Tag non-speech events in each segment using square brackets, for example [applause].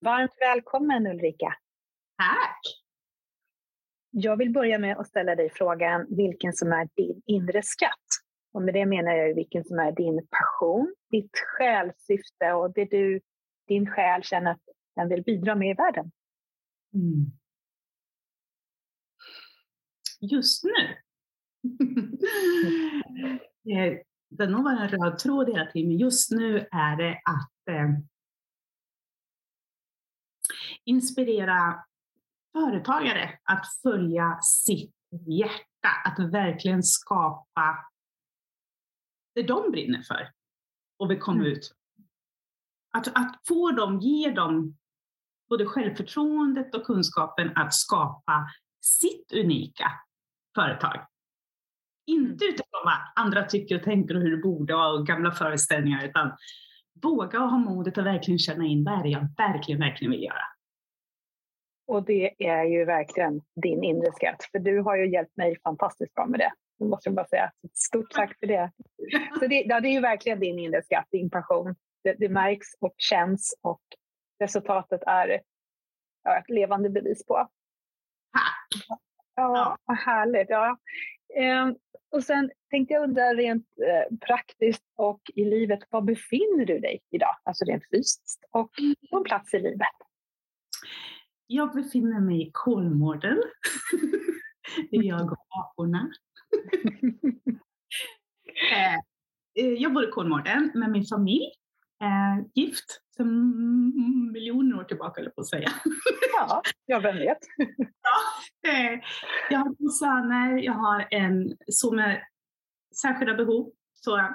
Varmt välkommen Ulrika! Tack! Jag vill börja med att ställa dig frågan vilken som är din inre skatt. Och med det menar jag vilken som är din passion, ditt själssyfte och det du, din själ känner att den vill bidra med i världen. Mm. Just nu? [laughs] Eh, det har nog varit en röd tråd hela tiden, men just nu är det att eh, inspirera företagare att följa sitt hjärta, att verkligen skapa det de brinner för och vill komma mm. ut. Att, att få dem, ge dem både självförtroendet och kunskapen att skapa sitt unika företag. Inte mm. utifrån vad andra tycker och tänker och hur det borde vara och gamla föreställningar, utan våga och ha modet att verkligen känna in vad är det jag verkligen, verkligen vill göra. Och det är ju verkligen din inre skatt, för du har ju hjälpt mig fantastiskt bra med det. Det måste jag bara säga. Stort tack för det. Så det, ja, det är ju verkligen din inre skatt, din passion. Det, det märks och känns och resultatet är ja, ett levande bevis på. Tack! Ja, vad härligt. Ja. Ehm, och sen tänkte jag undra rent eh, praktiskt och i livet, var befinner du dig idag? Alltså rent fysiskt och på en plats i livet. Jag befinner mig i Kolmården. Det är jag och aporna. [laughs] Eh, eh, jag bor i Kolmården med min familj. Eh, gift sedan miljoner år tillbaka, eller på att säga. Ja, ja vem vet. [laughs] ja, jag har två söner, jag har en son med särskilda behov. Så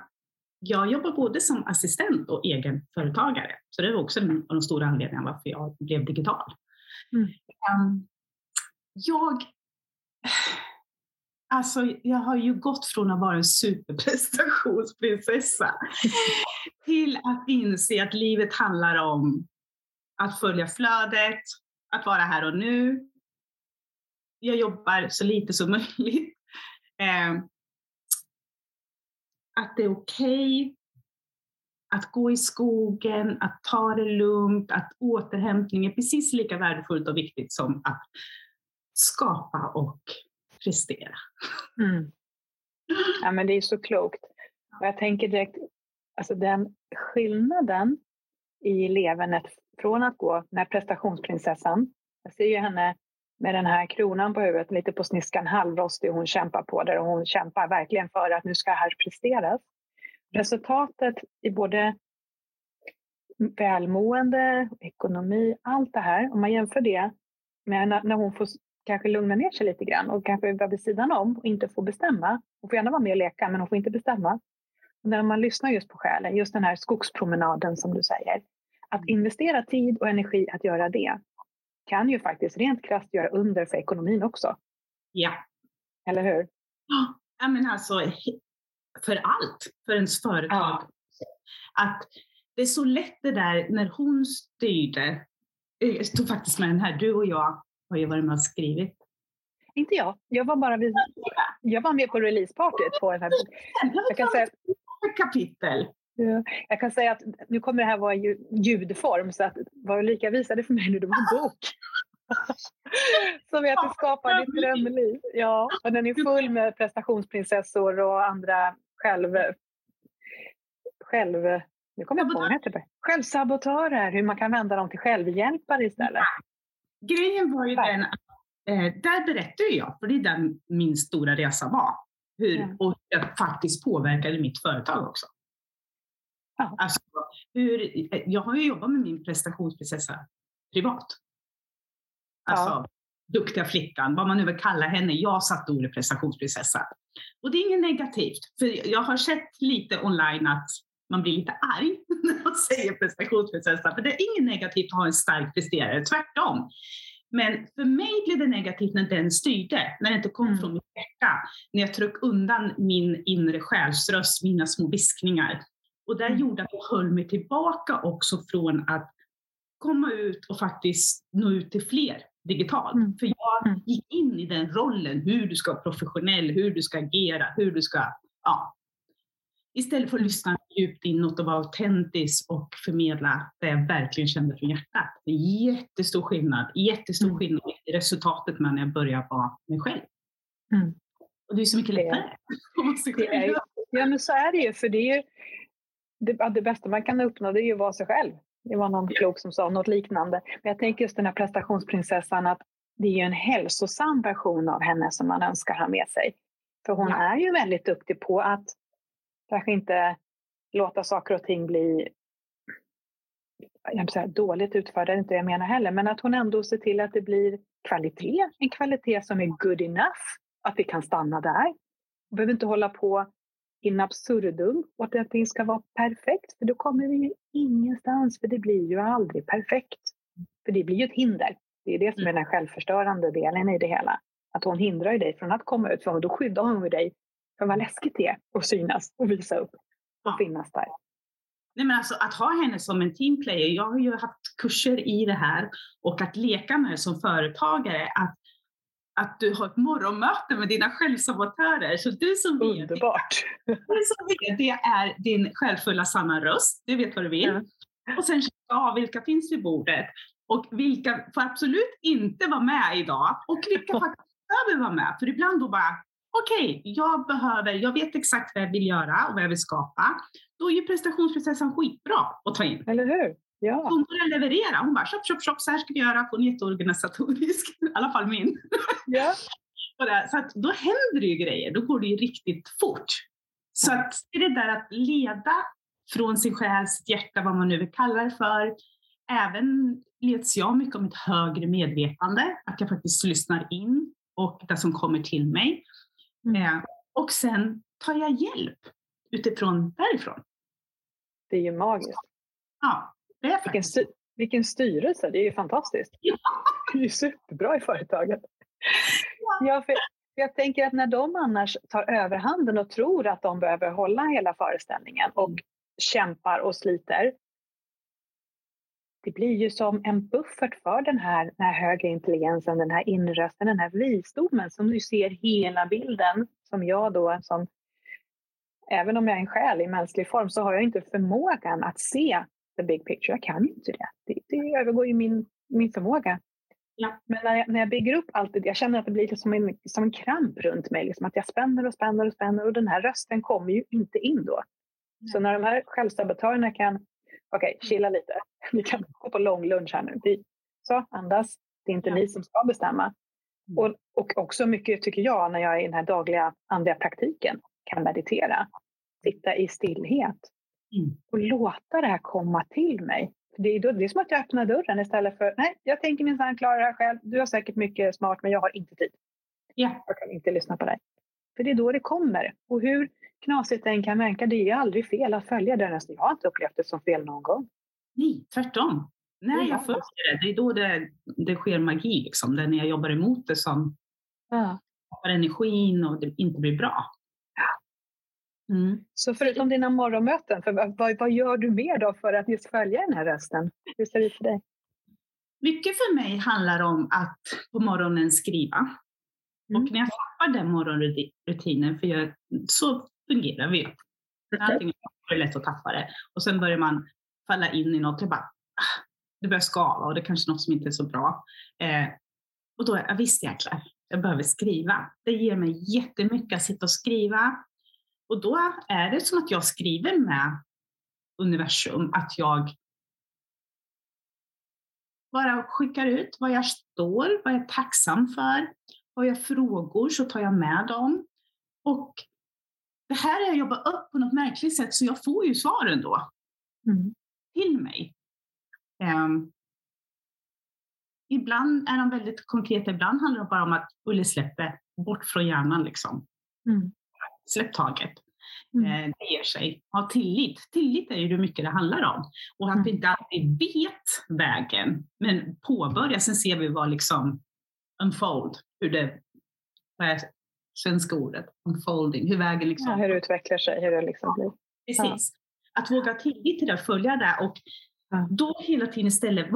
jag jobbar både som assistent och egenföretagare. Så det var också en av de stora anledningarna varför jag blev digital. Mm. Um, jag, alltså, jag har ju gått från att vara en superprestationsprinsessa [laughs] till att inse att livet handlar om att följa flödet, att vara här och nu. Jag jobbar så lite som möjligt. Um, att det är okej okay att gå i skogen, att ta det lugnt, att återhämtning är precis lika värdefullt och viktigt som att skapa och prestera. Mm. Ja, men det är så klokt. Och jag tänker direkt, alltså den skillnaden i levernet från att gå, när prestationsprinsessan, jag ser ju henne med den här kronan på huvudet, lite på sniskan, halvrostig, hon kämpar på där och hon kämpar verkligen för att nu ska här presteras resultatet i både välmående, ekonomi, allt det här, om man jämför det med när hon får kanske lugna ner sig lite grann och kanske vara vid sidan om och inte få bestämma. Hon får gärna vara med och leka, men hon får inte bestämma. Och när man lyssnar just på själen, just den här skogspromenaden som du säger, att investera tid och energi att göra det kan ju faktiskt rent krasst göra under för ekonomin också. Ja. Eller hur? Ja, men alltså för allt, för ens företag. Ja. Att det är så lätt det där när hon styrde, jag stod faktiskt med den här, du och jag har ju varit med och skrivit. Inte jag, jag var bara vid, jag var med på releasepartyt på den här. [laughs] Jag kan säga, kapitel. Jag kan säga att nu kommer det här vara ljudform så att vad Ulrika visade för mig nu det var en bok. [laughs] Som heter Skapa ditt drömliv. Ja, och den är full med prestationsprinsessor och andra själv... själv nu kommer jag på vad heter det. Självsabotörer, hur man kan vända dem till självhjälpare istället. Grejen var ju den att eh, där berättade jag, för det är där min stora resa var, hur, ja. och det faktiskt påverkade mitt företag också. Ja. Alltså, hur, jag har ju jobbat med min prestationsprinsessa privat. Alltså, ja. duktiga flickan, vad man nu vill kalla henne. Jag satte ordet prestationsprinsessa. Och det är inget negativt, för jag har sett lite online att man blir lite arg [laughs] när man säger prestationsprinsessa, för det är inget negativt att ha en stark presterare, tvärtom. Men för mig blev det negativt när den styrde, när det inte kom mm. från mitt hjärta. När jag tryckte undan min inre själsröst, mina små viskningar. Och det mm. gjorde att jag höll mig tillbaka också från att komma ut och faktiskt nå ut till fler digitalt. Mm. För jag mm. gick in i den rollen, hur du ska vara professionell, hur du ska agera, hur du ska, ja. Istället för att lyssna djupt inåt och vara autentisk och förmedla det jag verkligen kände från hjärtat. Det är jättestor skillnad, jättestor mm. skillnad i resultatet med när jag börjar vara mig själv. Mm. Och det är så mycket lättare. Det är, [laughs] ja men så är det ju, för det är ju det, det bästa man kan uppnå det är ju att vara sig själv. Det var någon klok som sa något liknande. Men jag tänker just den här prestationsprinsessan att det är ju en hälsosam version av henne som man önskar ha med sig. För hon ja. är ju väldigt duktig på att kanske inte låta saker och ting bli jag säga, dåligt utförda, det är inte det jag menar heller, men att hon ändå ser till att det blir kvalitet, en kvalitet som är good enough, att vi kan stanna där. Vi behöver inte hålla på in absurdum och att allting ska vara perfekt, för då kommer vi ju ingenstans, för det blir ju aldrig perfekt. För det blir ju ett hinder. Det är det som är den självförstörande delen i det hela. Att hon hindrar dig från att komma ut, för då skyddar hon dig från vad läskigt det är att synas och visa upp och ja. finnas där. Nej, men alltså, att ha henne som en teamplayer, jag har ju haft kurser i det här och att leka med det som företagare, att att du har ett morgonmöte med dina självsabotörer. Så du som Underbart! VD, [laughs] du som VD är din självfulla sanna röst, du vet vad du vill. Ja. Och sen ja, vilka finns vid bordet? Och vilka får absolut inte vara med idag? Och vilka [laughs] faktiskt behöver vara med? För ibland då bara, okej, okay, jag behöver, jag vet exakt vad jag vill göra och vad jag vill skapa. Då är ju prestationsprocessen skitbra att ta in. Eller hur? Ja. Hon började leverera. Hon bara, shop, shop, shop, så här ska vi göra. Hon är jätteorganisatorisk, [laughs] i alla fall min. Ja. [laughs] så att då händer det ju grejer, då går det ju riktigt fort. Så att det är det där att leda från sin själ, sitt hjärta, vad man nu vill kalla det för. Även leds jag mycket om ett högre medvetande, att jag faktiskt lyssnar in och det som kommer till mig. Mm. Eh, och sen tar jag hjälp utifrån därifrån. Det är ju magiskt. Ja, det är vilken, styr, vilken styrelse, det är ju fantastiskt. Ja. Det är ju superbra i företaget. Ja. ja för jag tänker att när de annars tar överhanden och tror att de behöver hålla hela föreställningen och mm. kämpar och sliter. Det blir ju som en buffert för den här, den här högre intelligensen, den här inrösten, den här visdomen som du ser hela bilden. Som jag då, som, även om jag är en själ i mänsklig form, så har jag inte förmågan att se the big picture. Jag kan inte det. Det, det övergår ju min, min förmåga. Ja. Men när jag, när jag bygger upp allt det, jag känner att det blir som en, som en kramp runt mig. Liksom att jag spänner och spänner och spänner och den här rösten kommer ju inte in då. Nej. Så när de här självsabotörerna kan, okej, okay, chilla lite. [laughs] Vi kan gå på lång lunch här nu. Vi, så, andas. Det är inte ja. ni som ska bestämma. Mm. Och, och också mycket, tycker jag, när jag är i den här dagliga andliga praktiken kan meditera. Sitta i stillhet Mm. Och låta det här komma till mig. Det är, då, det är som att jag öppnar dörren istället för, nej, jag tänker minsann klara det här själv. Du har säkert mycket smart, men jag har inte tid. Ja. Jag kan inte lyssna på dig. För det är då det kommer. Och hur knasigt det än kan verka, det är aldrig fel att följa den. Jag har inte upplevt det som fel någon gång. Nej, tvärtom. När jag följer det, det är då det, det sker magi. Liksom. Det är när jag jobbar emot det som ja. energin och det inte blir bra. Mm. Så förutom dina morgonmöten, för vad, vad gör du mer då för att just följa den här rösten? Hur ser det ut för dig? Mycket för mig handlar om att på morgonen skriva. Mm. Och när jag tappar den morgonrutinen, för jag, så fungerar vi. Antingen är det lätt att tappa det och sen börjar man falla in i något. Jag bara, ah, det börjar skava och det är kanske något som inte är så bra. Eh, och då, ja visst jäklar, jag behöver skriva. Det ger mig jättemycket att sitta och skriva. Och då är det som att jag skriver med universum, att jag bara skickar ut vad jag står, vad jag är tacksam för. Har jag frågor så tar jag med dem. Och det här är jag jobbar upp på något märkligt sätt så jag får ju svaren då. Mm. Till mig. Um, ibland är de väldigt konkreta, ibland handlar det bara om att Ulle släpper bort från hjärnan liksom. Mm. Släpp taget. Mm. eh, det ger sig. Ha tillit. Tillit är ju hur mycket det handlar om. Och att mm. vi inte alltid vet vägen, men påbörja, sen ser vi vad liksom unfold, hur det, vad är svenska ordet, unfolding, hur vägen liksom... Ja, hur det utvecklar sig, hur det liksom blir. Precis. Ja. Att våga ha tillit till det, följa det och ja. då hela tiden istället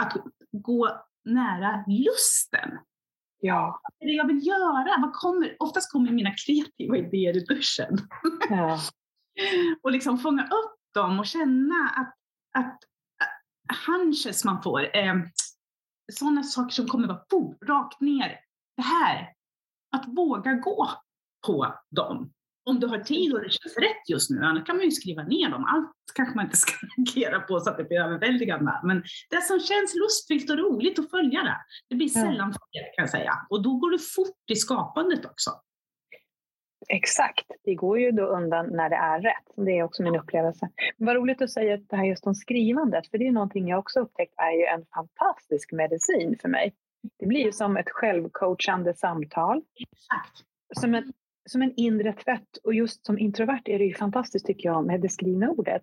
att gå nära lusten. Ja. Det jag vill göra, vad kommer, oftast kommer mina kreativa idéer i duschen. Ja. [laughs] och liksom fånga upp dem och känna att, att hunches man får, eh, sådana saker som kommer bara bo, rakt ner. Det här, att våga gå på dem. Om du har tid och det känns rätt just nu, annars kan man ju skriva ner dem. Allt kanske man inte ska [laughs] agera på så att det blir överväldigande. Men det som känns lustfyllt och roligt att följa det, det blir sällan fel kan jag säga. Och då går det fort i skapandet också. Exakt, det går ju då undan när det är rätt. Det är också min upplevelse. Men vad roligt att säga det här just om skrivandet, för det är någonting jag också upptäckt är ju en fantastisk medicin för mig. Det blir ju som ett självcoachande samtal. Exakt. Som en, som en inre tvätt. Och just som introvert är det ju fantastiskt tycker jag med det skrivna ordet.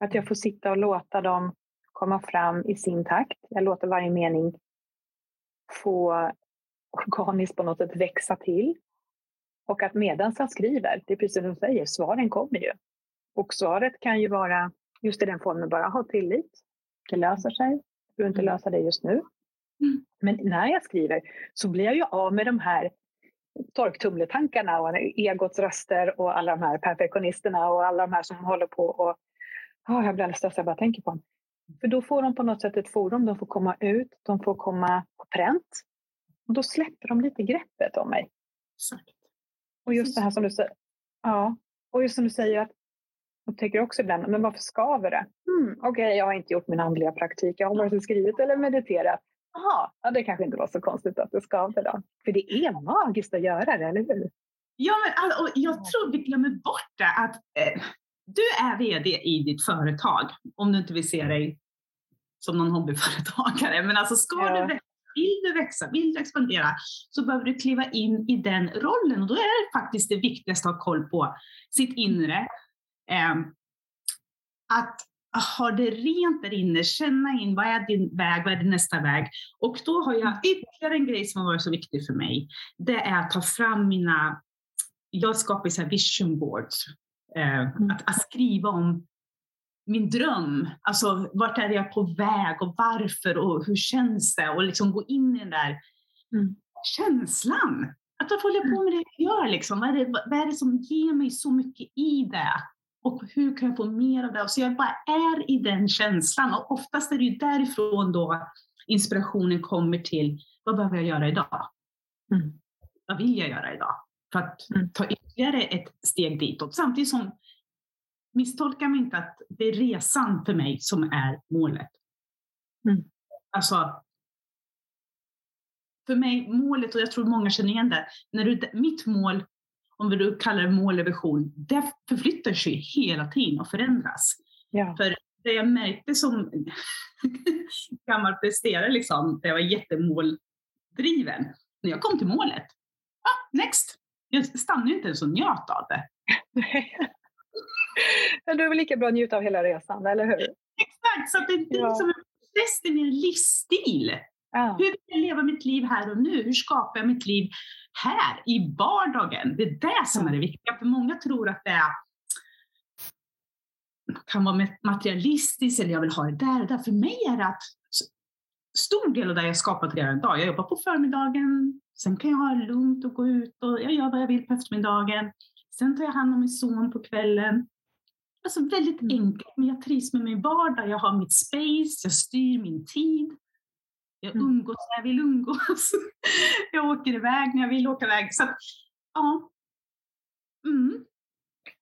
Att jag får sitta och låta dem komma fram i sin takt. Jag låter varje mening få organiskt på något sätt växa till. Och att medan jag skriver, det är precis som du säger, svaren kommer ju. Och svaret kan ju vara just i den formen, bara ha tillit. Det löser sig. Du behöver inte mm. lösa det just nu. Mm. Men när jag skriver så blir jag ju av med de här torktumletankarna och egots röster och alla de här perfektionisterna och alla de här som håller på och oh, jag blir alldeles stressad bara jag tänker på dem. För då får de på något sätt ett forum, de får komma ut, de får komma på pränt. Och då släpper de lite greppet om mig. Exakt. Och just det här som du säger, ja, och just som du säger att jag tänker också ibland, men varför skaver det? Hmm, Okej, okay, jag har inte gjort min andliga praktik, jag har varken skrivit eller mediterat. Jaha, ja, det kanske inte var så konstigt att det skavde då. För det är magiskt att göra det, eller hur? Ja, men och jag tror vi glömmer bort det att eh, du är VD i ditt företag, om du inte vill se dig som någon hobbyföretagare. Men alltså ska ja. du vill du växa, vill du expandera, så behöver du kliva in i den rollen. Och då är det faktiskt det viktigaste att ha koll på sitt inre. Eh, att ha det rent där inne, känna in vad är din väg, vad är din nästa väg? Och då har jag ytterligare en grej som har varit så viktig för mig. Det är att ta fram mina, jag skapar så här vision boards. Eh, mm. att, att, skriva om min dröm. Alltså vart är jag på väg och varför och hur känns det? Och liksom gå in i den där mm. känslan. Att jag får hålla på med det jag gör. Liksom. Vad, är det, vad är det som ger mig så mycket i det? Och hur kan jag få mer av det? Och så jag bara är i den känslan. Och oftast är det ju därifrån då inspirationen kommer till vad behöver jag göra idag? Mm. Vad vill jag göra idag? För att mm. ta ytterligare ett steg ditåt. Samtidigt som misstolka mig inte att det är resan för mig som är målet. Mm. Alltså, för mig, målet, och jag tror många känner igen det, när du, mitt mål, om du kallar det mål eller vision, det förflyttar sig hela tiden och förändras. Ja. För det jag märkte som [laughs] gammal presterare, liksom, jag var jättemåldriven, när jag kom till målet, ah, next! Jag stannade inte ens och njöt av det. [laughs] Men du är väl lika bra att njuta av hela resan, eller hur? Exakt, så det är ja. som en process i min livsstil. Ja. Hur vill jag leva mitt liv här och nu? Hur skapar jag mitt liv här, i vardagen? Det är det som är det viktiga. För många tror att det är, kan vara materialistiskt eller jag vill ha det där och där. För mig är det att stor del av det jag skapat redan idag. Jag jobbar på förmiddagen, sen kan jag ha lugnt och gå ut och jag gör vad jag vill på eftermiddagen. Sen tar jag hand om min son på kvällen. Alltså väldigt mm. enkelt, men jag trivs med min vardag. Jag har mitt space, jag styr min tid. Jag mm. umgås när jag vill umgås. [laughs] jag åker iväg när jag vill åka iväg. Så ja. Mm.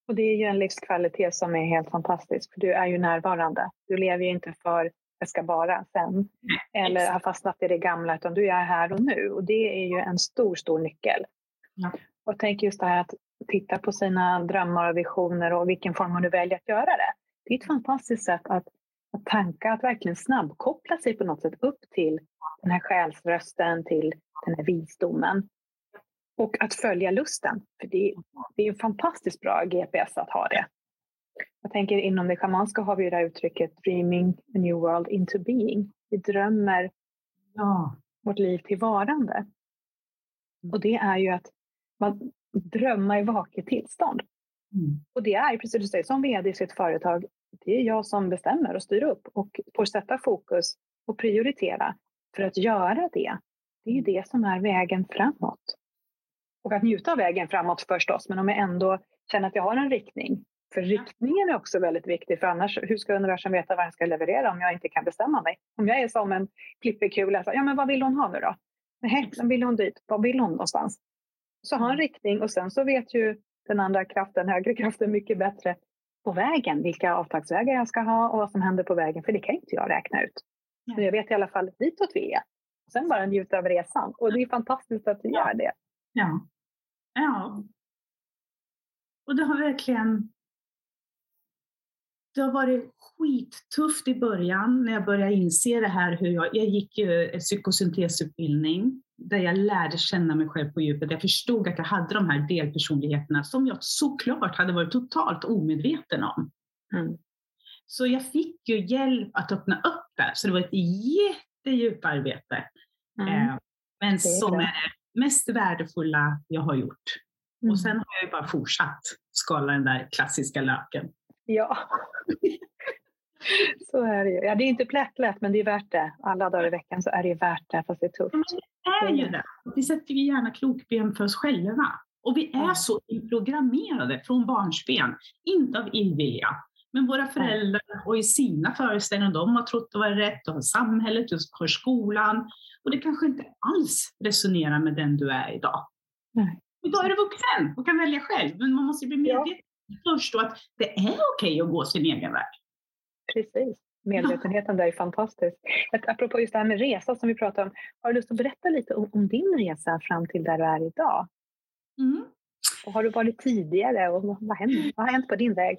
Och det är ju en livskvalitet som är helt fantastisk, för du är ju närvarande. Du lever ju inte för jag ska bara sen, eller Exakt. har fastnat i det gamla, utan du är här och nu. Och det är ju en stor, stor nyckel. Ja. Och tänk just det här att titta på sina drömmar och visioner och vilken form man nu väljer att göra det. Det är ett fantastiskt sätt att, att tanka, att verkligen snabbkoppla sig på något sätt upp till den här själsrösten, till den här visdomen. Och att följa lusten, för det, det är en fantastiskt bra GPS att ha det. Jag tänker inom det schamanska har vi det här uttrycket dreaming a new world into being. Vi drömmer Ja. vårt liv till varande. Och det är ju att man drömma i vaket tillstånd. Mm. Och det är precis som du säger, som vd i sitt företag, det är jag som bestämmer och styr upp och får sätta fokus och prioritera för att göra det. Det är ju det som är vägen framåt. Och att njuta av vägen framåt förstås, men om jag ändå känner att jag har en riktning. För riktningen är också väldigt viktig, för annars, hur ska universum veta vad den ska leverera om jag inte kan bestämma mig? Om jag är som en flipperkula, så, ja men vad vill hon ha nu då? Nej, sen vill hon dit. Vad vill hon någonstans? Så ha en riktning och sen så vet ju den andra kraften, högre kraften, mycket bättre på vägen vilka avtagsvägar jag ska ha och vad som händer på vägen, för det kan inte jag räkna ut. Men jag vet i alla fall ditåt vi är. Sen bara njuta av resan och det är fantastiskt att du gör det. Ja. Ja. Och det har verkligen... Det har varit skittufft i början när jag började inse det här. Hur jag, jag gick ju en psykosyntesutbildning där jag lärde känna mig själv på djupet. Jag förstod att jag hade de här delpersonligheterna som jag såklart hade varit totalt omedveten om. Mm. Så jag fick ju hjälp att öppna upp det. Så det var ett jättedjupt arbete. Mm. Eh, men är som det. är det mest värdefulla jag har gjort. Mm. Och sen har jag ju bara fortsatt skala den där klassiska löken. Ja. [laughs] [laughs] så är det ju. Ja, det är inte plättlätt, men det är värt det. Alla dagar i veckan så är det värt det, fast det är tufft. Det är ju det. Vi sätter ju gärna krokben för oss själva. Och vi är Ja. så programmerade från barnsben, inte av illvilja. Men våra föräldrar och i sina föreställningar, de har trott det var rätt, och har samhället, och har skolan. Och det kanske inte alls resonerar med den du är idag. Nej. Idag är du vuxen och kan välja själv, men man måste bli Ja. medveten först då att det är okej att gå sin egen väg. Precis. Medvetenheten där är fantastisk. Apropå just det här med resa som vi pratade om. Har du lust att berätta lite om, om din resa fram till där du är idag? Mm. Och har du varit tidigare och vad, vad, händer, vad har hänt på din väg?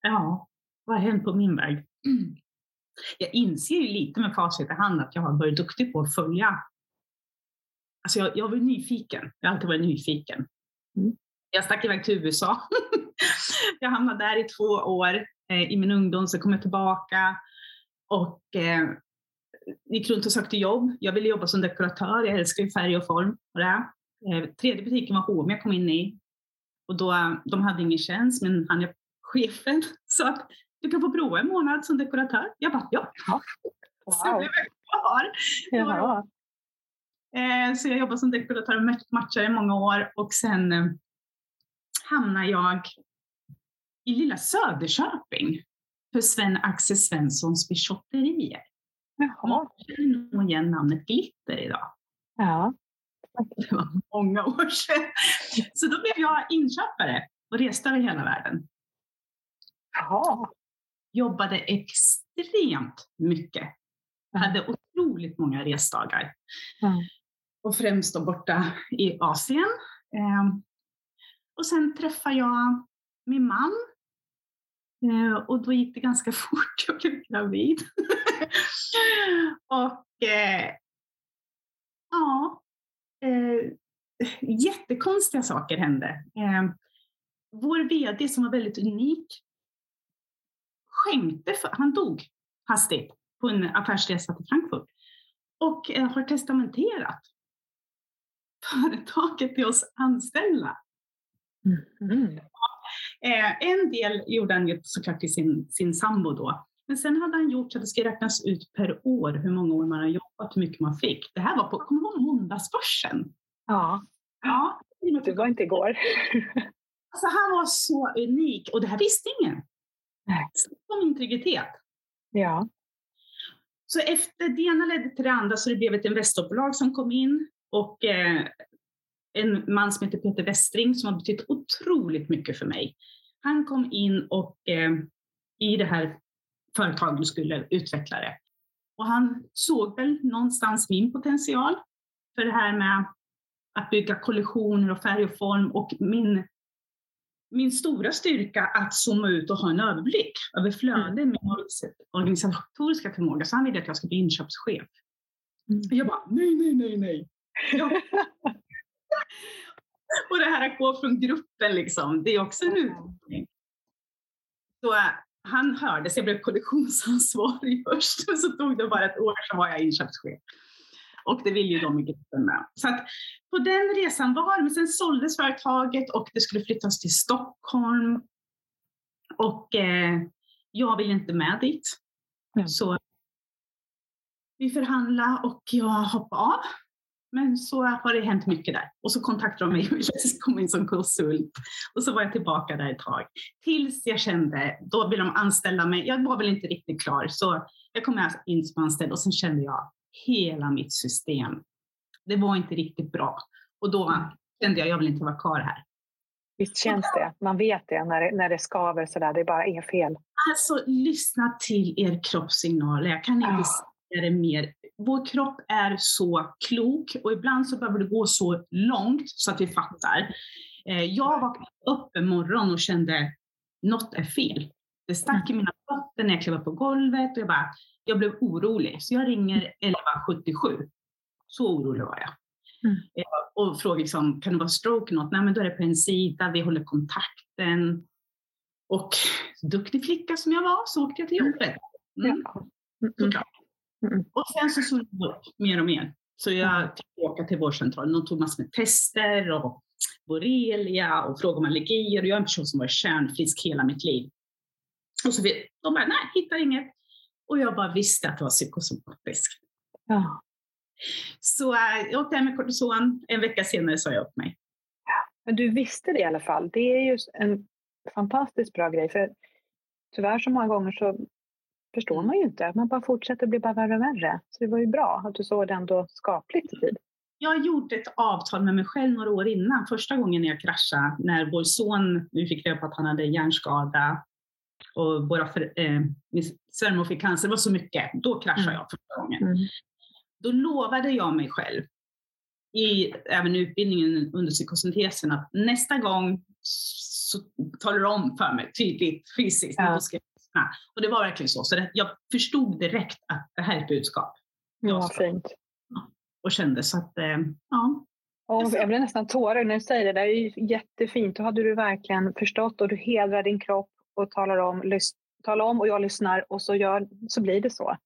Ja, vad har hänt på min väg? Mm. [clears throat] Jag inser ju lite med facit i hand att jag har varit duktig på att följa. Alltså jag, jag var nyfiken. Jag har alltid varit nyfiken. Mm. Jag stack iväg till USA. [laughs] jag hamnade där i två år. Eh, I min ungdom så kom jag tillbaka och eh, gick runt och sökte jobb. Jag ville jobba som dekoratör. Jag älskar ju färg och form. Och det. Eh, tredje butiken var H&M jag kom in i. Och då, de hade ingen tjänst, men han chefen [laughs] sa att du kan få prova en månad som dekoratör. Jag bara, ja. [laughs] Så Wow. blev jag kvar. Jaha. Eh, så jag jobbade som dekoratör och mat- matchare i många år och sen eh, hamnade jag i lilla Söderköping för Sven-Axel Svenssons bijouterier. Jaha. Många känner nog igen namnet Glitter idag. Ja. Det var många år sedan. Så då blev jag inköpare och reste över hela världen. Jaha. Jobbade extremt mycket. Hade otroligt många resdagar. Mm. Och främst då borta i Asien. Ehm, och sen träffade jag min man. Eh, och då gick det ganska [laughs] fort. Jag blev gravid. och eh, ja, eh, jättekonstiga saker hände. Eh, vår VD som var väldigt unik skänkte, för, han dog hastigt på en affärsresa till Frankfurt och eh, har testamenterat företaget till oss anställda. Mm. Eh, en del gjorde han ju såklart till sin, sin sambo då. Men sen hade han gjort så att det ska räknas ut per år hur många år man har jobbat, hur mycket man fick. Det här var på, kommer du ihåg måndagsbörsen? Ja, Ja. det var inte igår. Alltså han var så unik och det här visste ingen. Nej. Om integritet. Ja. Så efter det ena ledde till det andra så det blev ett investmentbolag som kom in och eh, en man som heter Peter Westring som har betytt otroligt mycket för mig. Han kom in och eh, i det här företaget skulle utveckla det. Och han såg väl någonstans min potential för det här med att bygga kollektioner och färg och form och min, min stora styrka att zooma ut och ha en överblick över flöde med min organisatoriska förmåga. Så han ville att jag skulle bli inköpschef. Mm. Jag bara, nej, nej, nej, nej. Ja. [laughs] och det här att gå från gruppen, liksom, det är också en utmaning. Så äh, han hördes, jag blev kollektionsansvarig [laughs] först, men så tog det bara ett år så var jag inköpschef. Och det vill ju de i gruppen med. Så att på den resan var men sen såldes företaget och det skulle flyttas till Stockholm. Och eh, jag ville inte med dit. Mm. Så vi förhandlade och jag hoppade av. Men så har det hänt mycket där. Och så kontaktade de mig och ville [laughs] komma in som konsult. Och så var jag tillbaka där ett tag. Tills jag kände, då vill de anställa mig. Jag var väl inte riktigt klar, så jag kom in som anställd och sen kände jag hela mitt system. Det var inte riktigt bra. Och då kände jag, jag vill inte vara kvar här. Visst känns det? Man vet det när det, när det skaver sådär, det bara är fel. Alltså, lyssna till er kroppssignaler. Jag kan inte ja. säga det mer. Vår kropp är så klok och ibland så behöver det gå så långt så att vi fattar. Eh, jag vaknade upp en morgon och kände något är fel. Det stack i mina fötter när jag klev upp på golvet och jag bara, jag blev orolig. Så jag ringer 1177. Så orolig var jag. Mm. Eh, och frågar liksom, kan det vara stroke något? Nej, men då är det på en sida, vi håller kontakten. Och duktig flicka som jag var så åkte jag till mm. jobbet. Mm. Såklart. Mm. Och sen så såg det upp mer och mer. Så jag fick åka till vårdcentralen. De tog massor med tester och borrelia och frågade om allergier. Och jag är en person som var kärnfrisk hela mitt liv. Och så vi, de bara, nej, hittar inget. Och jag bara visste att det var psykosomatiskt. Ja. Så äh, jag åkte hem med kortison. En vecka senare sa jag upp mig. Men du visste det i alla fall. Det är ju en fantastiskt bra grej. För tyvärr så många gånger så förstår man ju inte. Man bara fortsätter bli bara värre och värre. Så det var ju bra att du såg det ändå skapligt i tid. Jag gjorde ett avtal med mig själv några år innan. Första gången jag kraschade, när vår son, vi fick reda på att han hade hjärnskada och våra för, eh, svärmor fick cancer, det var så mycket. Då kraschade mm. jag första gången. Mm. Då lovade jag mig själv, i även utbildningen under psykosyntesen, att nästa gång så talar du om för mig tydligt fysiskt. Ja. Ska jag och det var verkligen så. Så det, jag förstod direkt att det här är ett budskap. Ja, fint. Och kände så att, eh, ja. Och jag blir nästan tårar när du säger det. Det är ju jättefint. Då hade du verkligen förstått och du hedrar din kropp och talar om, talar om och jag lyssnar och så, gör, så blir det så.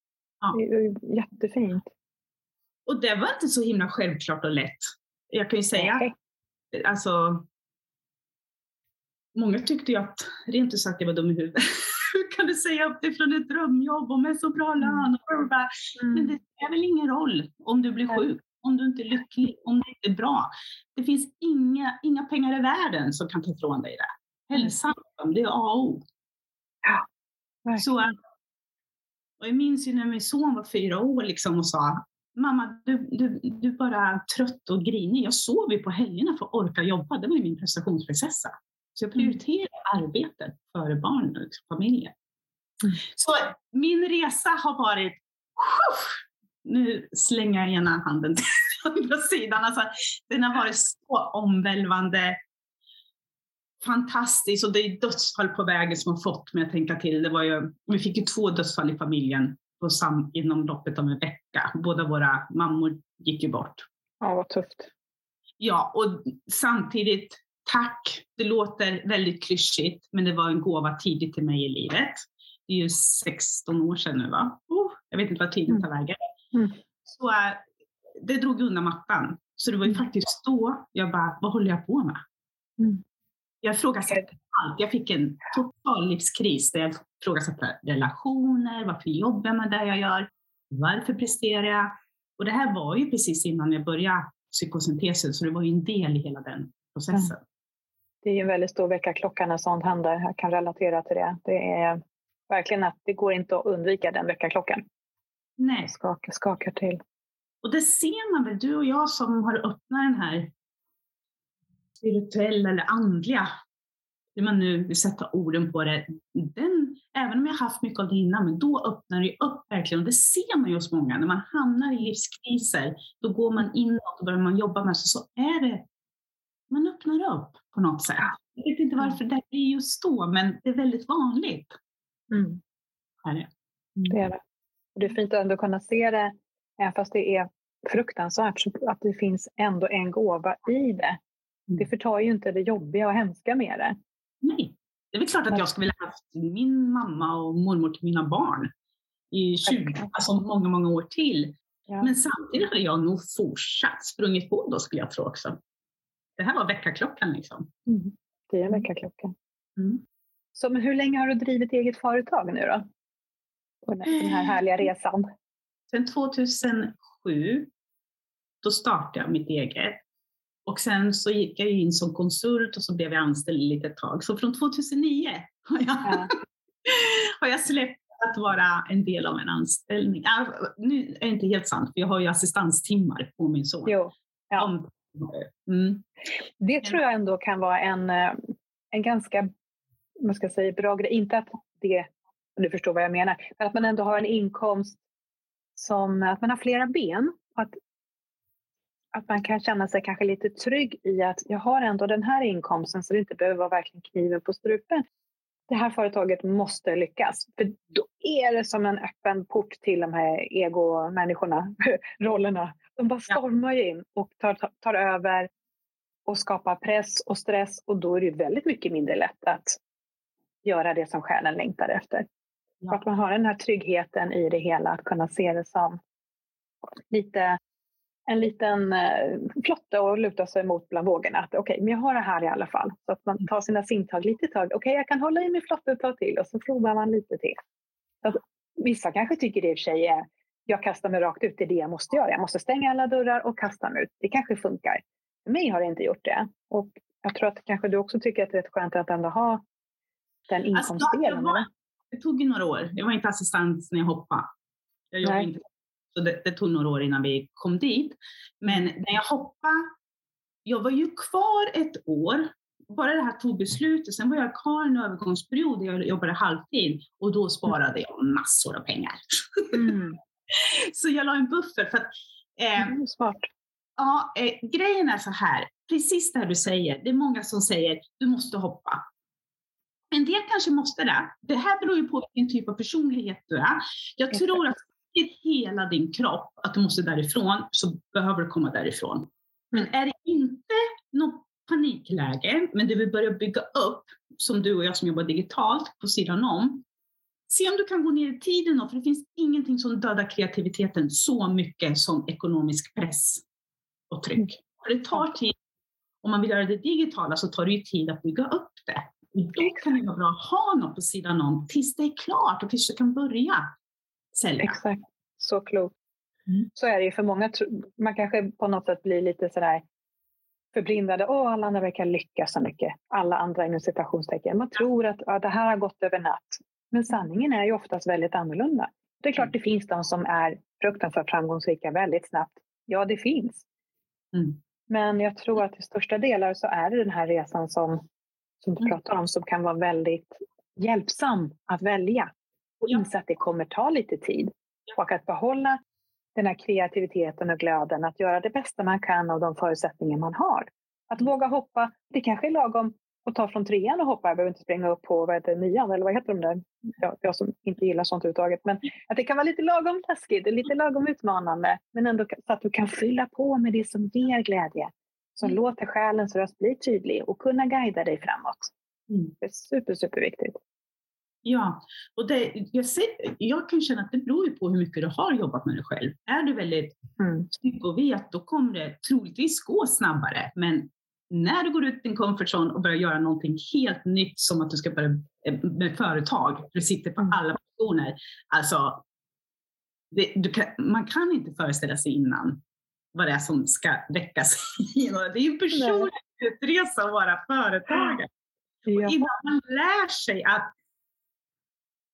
Ja. Det är jättefint. Och det var inte så himla självklart och lätt. Jag kan ju säga, Nej. alltså, många tyckte ju att, rent ut sagt, jag var dum i huvudet. [laughs] Hur [laughs] kan du säga upp dig från ett drömjobb och med så bra mm. lön? Mm. Men det spelar väl ingen roll om du blir sjuk, om du inte är lycklig, om det inte är bra. Det finns inga, inga pengar i världen som kan ta ifrån dig det. Hälsan, det är A och O. Ja, så, och jag minns ju när min son var fyra år liksom och sa, mamma, du, du, du är bara trött och grinig. Jag sov ju på helgerna för att orka jobba. Det var ju min prestationsprinsessa. Så jag mm. prioriterar arbetet före barnen och familjen. Mm. Så min resa har varit, nu slänger jag ena handen till [laughs] andra sidan. Alltså, den har varit så omvälvande, fantastisk och det är dödsfall på vägen som har fått mig att tänka till. Det var ju, vi fick ju två dödsfall i familjen på sam, inom loppet av en vecka. Båda våra mammor gick ju bort. Ja, vad tufft. Ja, och samtidigt, tack. Det låter väldigt klyschigt, men det var en gåva tidigt till mig i livet. Det är ju 16 år sedan nu, va? Oh, jag vet inte vad tiden tar vägen. Mm. Så äh, det drog undan mattan. Så det var ju mm. faktiskt då jag bara, vad håller jag på med? Mm. Jag ifrågasatte allt. Jag fick en total livskris där jag ifrågasatte relationer, varför jobbar jag med det jag gör, varför presterar jag? Och det här var ju precis innan jag började psykosyntesen, så det var ju en del i hela den processen. Det är ju en väldigt stor väckarklocka när sånt händer. Jag kan relatera till det. Det är verkligen att det går inte att undvika den väckarklockan. Nej. Skakar, skakar till. Och det ser man väl, du och jag som har öppnat den här spirituella eller andliga, hur man nu vill sätta orden på det, den, även om jag haft mycket av det innan, men då öppnar det upp verkligen. Och det ser man ju hos många, när man hamnar i livskriser, då går man inåt och börjar man jobba med sig, så är det, man öppnar upp på något sätt. Jag vet inte varför det blir just då, men det är väldigt vanligt. Mm. Är det. Mm. det är det. Det är fint att ändå kunna se det, även fast det är fruktansvärt, att det finns ändå en gåva i det. Det förtar ju inte det jobbiga och hemska med det. Nej, det är väl klart att jag skulle vilja ha haft min mamma och mormor till mina barn i 20, alltså många, många år till. Ja. Men samtidigt hade jag nog fortsatt sprungit på då skulle jag tro också. Det här var väckarklockan liksom. Mm. Det är en väckarklocka. Mm. Så men hur länge har du drivit eget företag nu då? På den här härliga resan? Sen 2007, då startade jag mitt eget. Och sen så gick jag in som konsult och så blev jag anställd ett litet tag. Så från 2009 har jag, ja. [laughs] har jag släppt att vara en del av en anställning. Äh, nu är det inte helt sant, för jag har ju assistanstimmar på min son. Jo. Ja. Mm. Det tror jag ändå kan vara en, eh, en ganska man ska säga, bra grej. Inte att det, du förstår vad jag menar, men att man ändå har en inkomst som att man har flera ben. Att, att man kan känna sig kanske lite trygg i att jag har ändå den här inkomsten så det inte behöver vara verkligen kniven på strupen det här företaget måste lyckas. För då är det som en öppen port till de här egomänniskorna, [laughs] rollerna. De bara stormar in och tar, tar, över och skapar press och stress och då är det väldigt mycket mindre lätt att göra det som själen längtar efter. Ja. Att man har den här tryggheten i det hela, att kunna se det som lite en liten eh, flotte att luta sig mot bland vågorna. Att okej, okay, men jag har det här i alla fall. Så att man tar sina simtag lite tag. Okej, okay, jag kan hålla i min flotte ett tag till och så provar man lite till. Så vissa kanske tycker det i och för sig är jag kastar mig rakt ut, det är det jag måste göra. Jag måste stänga alla dörrar och kasta mig ut. Det kanske funkar. För mig har det inte gjort det. Och jag tror att kanske du också tycker att det är rätt skönt att ändå ha den inkomstdelen. Alltså, det tog ju några år. Jag var inte assistent när jag hoppade. Jag jobbade inte så det, det, tog några år innan vi kom dit. Men mm. när jag hoppade, jag var ju kvar ett år. Bara det här tog beslutet, sen var jag kvar en övergångsperiod där jag jobbade halvtid och då sparade jag massor av pengar. Mm. [laughs] så jag la en buffert. För att, eh, mm, smart. Ja, eh, grejen är så här, precis det här du säger, det är många som säger du måste hoppa. En del kanske måste det. Det här beror ju på vilken typ av personlighet du är. Jag tror att hela din kropp att du måste därifrån så behöver du komma därifrån. Men mm. är det inte något panikläge, men du vill börja bygga upp, som du och jag som jobbar digitalt på sidan om, se om du kan gå ner i tiden då, för det finns ingenting som dödar kreativiteten så mycket som ekonomisk press och tryck. Mm. För det tar tid, om man vill göra det digitala så tar det ju tid att bygga upp det. Och då kan det vara bra att ha något på sidan om tills det är klart och tills du kan börja sälja. Exakt, så klokt. Mm. Så är det ju för många. Man kanske på något sätt blir lite sådär förblindade. Åh, alla andra verkar lyckas så mycket. Alla andra inom citationstecken. Man tror att ja, det här har gått över natt. Men sanningen är ju oftast väldigt annorlunda. Det är klart mm. det finns de som är fruktansvärt framgångsrika väldigt snabbt. Ja, det finns. Mm. Men jag tror att till största delar så är det den här resan som, som du mm. pratar om som kan vara väldigt hjälpsam att välja och inse att det kommer ta lite tid. Och att behålla den här kreativiteten och glöden, att göra det bästa man kan av de förutsättningar man har. Att våga hoppa, det kanske är lagom att ta från trean och hoppa, jag behöver inte springa upp på vad heter, nian, eller vad heter de där? Jag, jag som inte gillar sånt överhuvudtaget. Men att det kan vara lite lagom taskigt, lite lagom utmanande, men ändå så att du kan fylla på med det som ger glädje. Som mm. låter själens röst bli tydlig och kunna guida dig framåt. Mm. Det är super, superviktigt. Ja, och det, jag, ser, jag kan känna att det beror på hur mycket du har jobbat med dig själv. Är du väldigt mm. trygg och vet, då kommer det troligtvis gå snabbare. Men när du går ut din comfort zone och börjar göra någonting helt nytt som att du ska börja eh, med företag, du sitter på mm. alla positioner. Alltså, det, kan, man kan inte föreställa sig innan vad det är som ska väckas. Det är ju en personlig resa att vara företagare. Och innan man lär sig att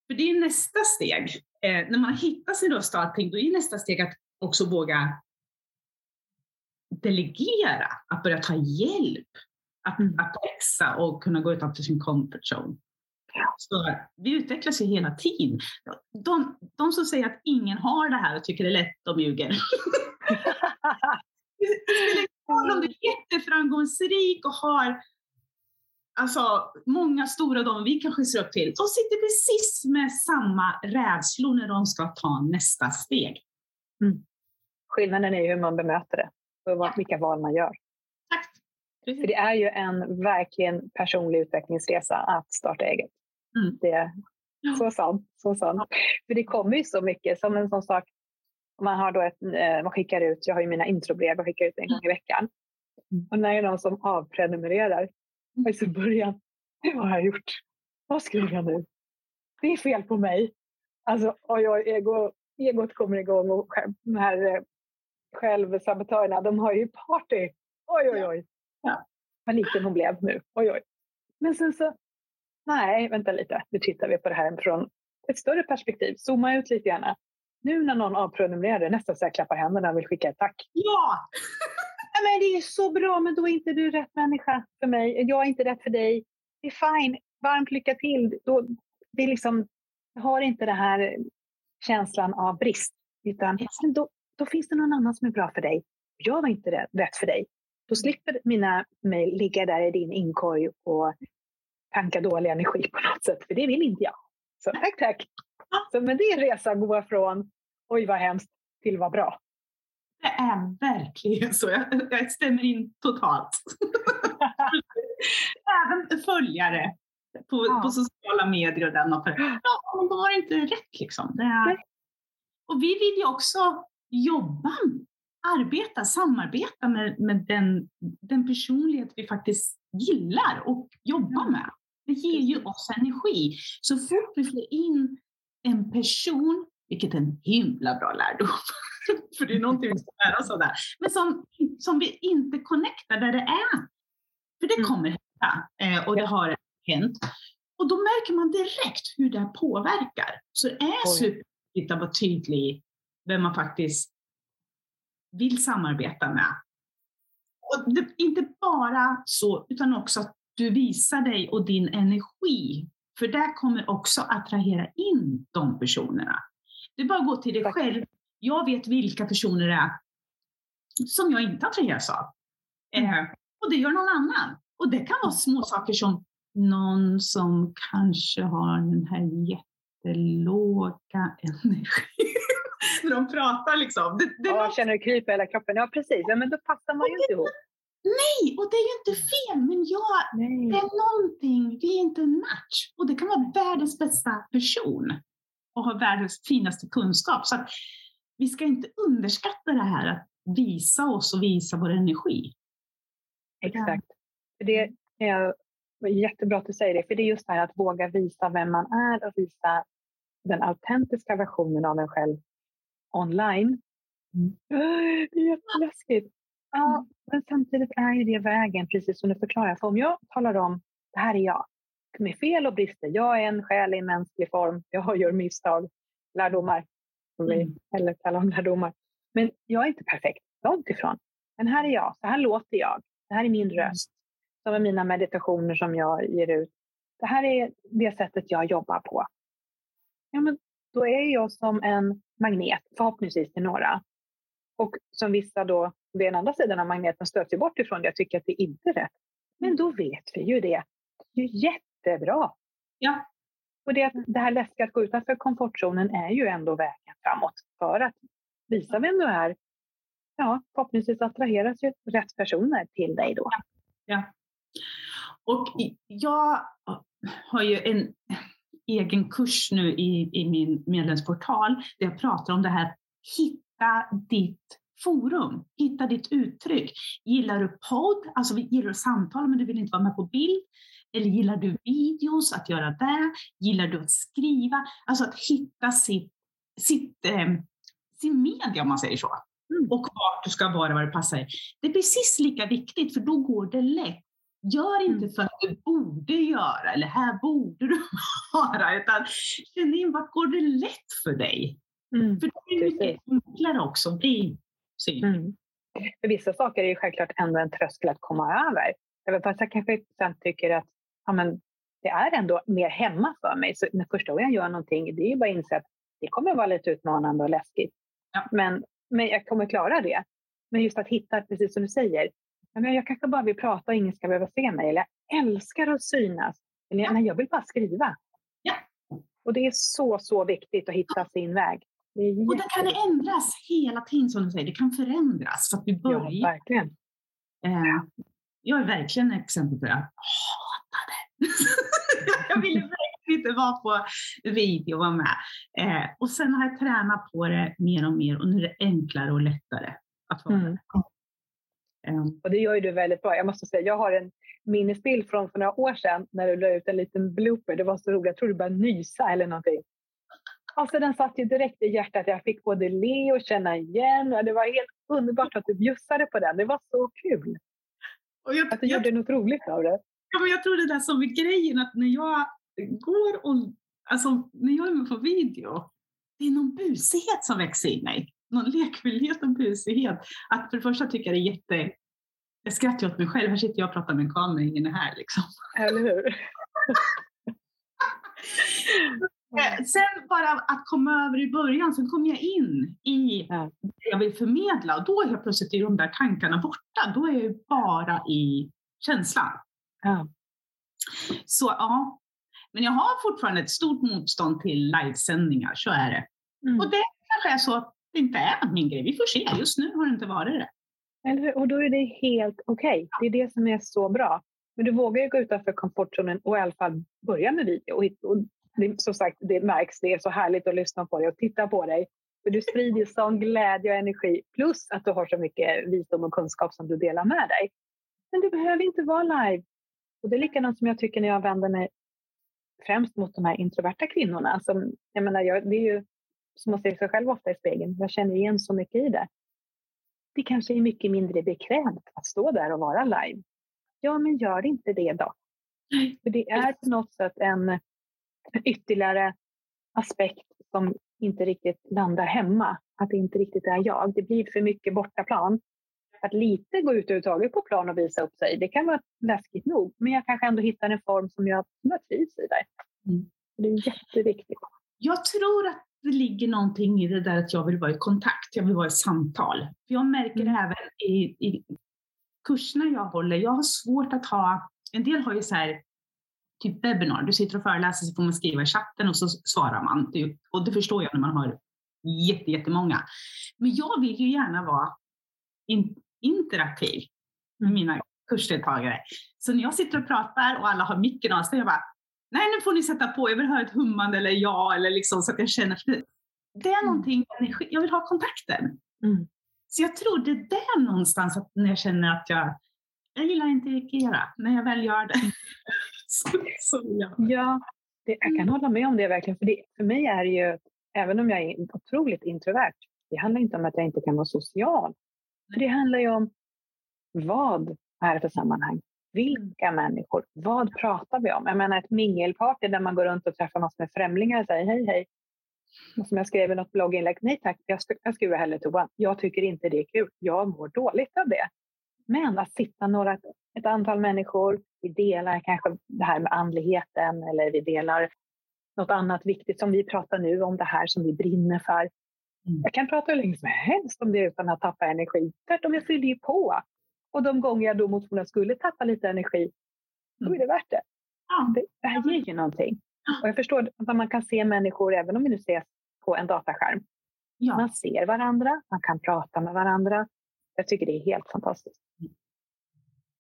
för det är nästa steg. Eh, när man hittar sin röst och allting, då är nästa steg att också våga delegera, att börja ta hjälp, att, mm. att växa och kunna gå utanför sin comfort zone. Så vi utvecklas ju hela tiden. De, de som säger att ingen har det här och tycker det är lätt, de ljuger. [laughs] det spelar ingen roll om du är jätteframgångsrik och har alltså många stora de vi kanske ser upp till, de sitter precis med samma rädslor när de ska ta nästa steg. Mm. Skillnaden är hur man bemöter det och vilka val man gör. Exakt. För det är ju en verkligen personlig utvecklingsresa att starta eget. Mm. Det är så sant. Så sant. För det kommer ju så mycket, som en sån sak, man, har då ett, eh, man skickar ut, jag har ju mina introbrev, jag skickar ut en gång i veckan. Mm. Och när det är någon som avprenumererar, och i början, vad har jag gjort? Vad skriver jag nu? Det är fel på mig. Alltså, oj, oj, ego, egot kommer igång och själv- de här eh, självsabotörerna, de har ju party. Oj, oj, oj. Ja. Vad liten hon blev nu. Oj, oj. Men sen så, nej, vänta lite. Nu tittar vi på det här från ett större perspektiv. Zooma ut lite gärna. Nu när någon avprenumererar, nästan så jag klappar händerna och vill skicka ett tack. Ja! Men det är så bra, men då är inte du rätt människa för mig. Jag är inte rätt för dig. Det är fine. Varmt lycka till. Då, det är liksom, jag har inte den här känslan av brist. Utan då, då finns det någon annan som är bra för dig. Jag var inte rätt- för dig. Då slipper mina mejl ligga där i din inkorg och tanka dålig energi på något sätt. För det vill inte jag. Så tack, tack. Så, men det är en resa att gå från oj vad hemskt till vad bra. Det är verkligen så. Jag, jag stämmer in totalt. [laughs] Även följare på, Ja. på sociala medier och den. Och för, [gasps] ja, men då var det inte rätt liksom. Det är, och vi vill ju också jobba, arbeta, samarbeta med, med den, den personlighet vi faktiskt gillar och jobba med. Det ger ju oss energi. Så fort vi får in en person, vilket är en himla bra lärdom, [laughs] för det är någonting vi ska lära oss av där, men som, som vi inte connectar där det är. För det Mm. kommer hända och, och det har hänt. Och då märker man direkt hur det påverkar. Så det är superviktigt att vara tydlig vem man faktiskt vill samarbeta med. Och det, inte bara så, utan också att du visar dig och din energi. För det kommer också attrahera in de personerna. Det är bara att gå till dig Tack. själv. Jag vet vilka personer det är som jag inte attraheras av. Eh, och det gör någon annan. Och det kan vara små saker som någon som kanske har den här jättelåga [laughs] energin. När de pratar liksom. Det, det Ja, något känner det krypa i hela kroppen. Ja, precis. Ja, men då passar man ju inte ihop. Nej, och det är ju inte fel, men jag, det är någonting, vi är inte en match. Och det kan vara världens bästa person och ha världens finaste kunskap. Så att vi ska inte underskatta det här att visa oss och visa vår energi. Exakt. För det är det är jättebra att du säger det, för det är just det här att våga visa vem man är och visa den autentiska versionen av en själv online. Mm. [gasps] Det är jätteläskigt. Ja, men samtidigt är ju det vägen, precis som du förklarar. För om jag talar om, det här är jag, med fel och brister, jag är en själ i mänsklig form, jag [laughs] gör misstag, lärdomar, som vi Mm. eller kallar dem lärdomar. Men jag är inte perfekt, långt ifrån. Men här är jag, så här låter jag, det här är min röst, som är mina meditationer som jag ger ut. Det här är det sättet jag jobbar på. Ja, men då är jag som en magnet, förhoppningsvis till några. Och som vissa då, den andra sidan av magneten stöts ju bort ifrån det, jag tycker att det inte är rätt. Men då vet vi ju det. Det är ju jättebra. Ja. Och det, det här läskiga att gå utanför komfortzonen är ju ändå vägen framåt för att visa vem du är. Ja, förhoppningsvis attraheras ju rätt personer till dig då. Och i- jag har ju en egen kurs nu i, i min medlemsportal där jag pratar om det här, hitta ditt forum, hitta ditt uttryck. Gillar du podd, alltså gillar du samtal men du vill inte vara med på bild? Eller gillar du videos, att göra det? Gillar du att skriva? Alltså att hitta sitt, sitt, eh, sin media om man säger så. Mm. Och vart du ska vara, vad det passar dig. Det är precis lika viktigt för då går det lätt. Gör inte för att du borde göra eller här borde du [laughs] vara, utan känn in vart går det lätt för dig. Mm. För det är mycket enklare också att bli synlig. Mm. För vissa saker är ju självklart ändå en tröskel att komma över. Även fast jag kanske sen tycker att ja, men, det är ändå mer hemma för mig. Så när första gången jag gör någonting, det är ju bara att inse att det kommer vara lite utmanande och läskigt. Ja. Men, men jag kommer klara det. Men just att hitta, precis som du säger, men jag kanske bara vill prata och ingen ska behöva se mig. Eller jag älskar att synas. Eller Ja. nej, jag vill bara skriva. Ja. Och det är så, så viktigt att hitta sin väg. Det är Och det kan ändras hela tiden som du säger, det kan förändras för att vi Ja, börjar. verkligen. eh, jag är verkligen ett exempel på det. Jag hatar det. [laughs] jag ville verkligen inte vara på video och vara med. Eh, och sen har jag tränat på det mer och mer och nu är det enklare och lättare att vara mm. Och det gör ju du väldigt bra. Jag måste säga, jag har en minnesbild från för några år sedan när du la ut en liten blooper. Det var så roligt. Jag tror du började nysa eller någonting. Alltså den satt ju direkt i hjärtat. Jag fick både le och känna igen. Och det var helt underbart att du bjussade på den. Det var så kul. Och jag, att du jag, gjorde något roligt av det. Ja, men jag tror det där som är grejen, att när jag går och, alltså när jag är med på video, det är någon busighet som växer i mig. Någon lekfullhet och busighet. Att för det första tycker jag det är jätte, jag skrattar åt mig själv, här sitter jag och pratar med en kamera, ingen är här liksom. Eller hur? [laughs] Eh, sen bara att komma över i början, sen kom jag in i det jag vill förmedla och då helt plötsligt är de där tankarna borta. Då är jag bara i känslan. Ja. Så ja, men jag har fortfarande ett stort motstånd till livesändningar, så är det. Mm. Och det kanske är så att det inte är min grej. Vi får se, just nu har det inte varit det. Eller, och då är det helt okej. Okay. Det är det som är så bra. Men du vågar ju gå utanför komfortzonen och i alla fall börja med video. Och, och det, som sagt, det märks. Det är så härligt att lyssna på dig och titta på dig. För du sprider sån glädje och energi. Plus att du har så mycket visdom och kunskap som du delar med dig. Men det behöver inte vara live. Och det är likadant som jag tycker när jag vänder mig främst mot de här introverta kvinnorna. Som, jag menar, jag, det är ju som att se sig själv ofta i spegeln. Jag känner igen så mycket i det. Det kanske är mycket mindre bekvämt att stå där och vara live. Ja, men gör inte det då. För det är på något sätt en ytterligare aspekt som inte riktigt landar hemma. Att det inte riktigt är jag. Det blir för mycket bortaplan. Att lite gå ut överhuvudtaget på plan och visa upp sig, det kan vara läskigt nog. Men jag kanske ändå hittar en form som jag, som jag trivs i där. Mm. Det är jätteviktigt. Jag tror att det ligger någonting i det där att jag vill vara i kontakt, jag vill vara i samtal. För jag märker mm. även i, i kurserna jag håller, jag har svårt att ha, en del har ju så här typ webbinar, du sitter och föreläser så får man skriva i chatten och så svarar man. Och det förstår jag när man har jättemånga. Men jag vill ju gärna vara in, interaktiv med mm. mina kursdeltagare. Så när jag sitter och pratar och alla har micken av sig, jag bara, nej nu får ni sätta på, jag vill höra ett hummande eller ja, eller liksom så att jag känner, det är mm. någonting, jag vill ha kontakten. Mm. Så jag tror det är där någonstans att när jag känner att jag, jag gillar inte reagera, när jag väl gör det. [laughs] så, så, ja, ja det, jag kan mm. hålla med om det verkligen, för det, för mig är det ju, även om jag är otroligt introvert, det handlar inte om att jag inte kan vara social. För det handlar ju om vad är det för sammanhang? Vilka människor? Vad pratar vi om? Jag menar ett mingelparty där man går runt och träffar massor med främlingar och säger hej hej. Och som jag skrev i något blogginlägg, nej tack, jag, jag skurar hellre toan. Jag tycker inte det är kul. Jag mår dåligt av det. Men att sitta några, ett antal människor, vi delar kanske det här med andligheten eller vi delar något annat viktigt som vi pratar nu om det här som vi brinner för. Mm. Jag kan prata hur länge som helst om det utan att tappa energi. Tvärtom, jag fyller ju på. Och de gånger jag då mot förmodan skulle tappa lite energi, då är det värt det. Ja. Det, det här ger ju någonting. Och jag förstår att man kan se människor, även om vi nu ses på en dataskärm. Ja. Man ser varandra, man kan prata med varandra. Jag tycker det är helt fantastiskt.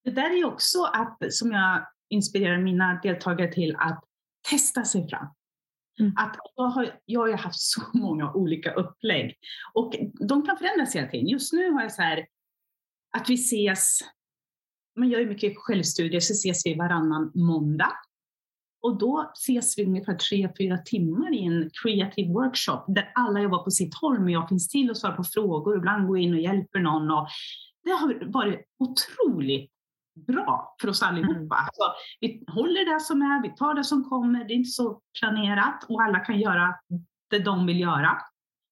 Det där är också att, som jag inspirerar mina deltagare till, att testa sig fram. Mm. Att jag, har, jag har haft så [laughs] många olika upplägg och de kan förändras hela tiden. Just nu har jag så här, att vi ses, man gör ju mycket självstudier, så ses vi varannan måndag. Och då ses vi ungefär tre, fyra timmar i en creative workshop där alla jobbar på sitt håll, men jag finns till och svarar på frågor, ibland går in och hjälper någon. Och det har varit otroligt bra för oss allihopa. Mm. Alltså, vi håller det som är, vi tar det som kommer, det är inte så planerat och alla kan göra det de vill göra.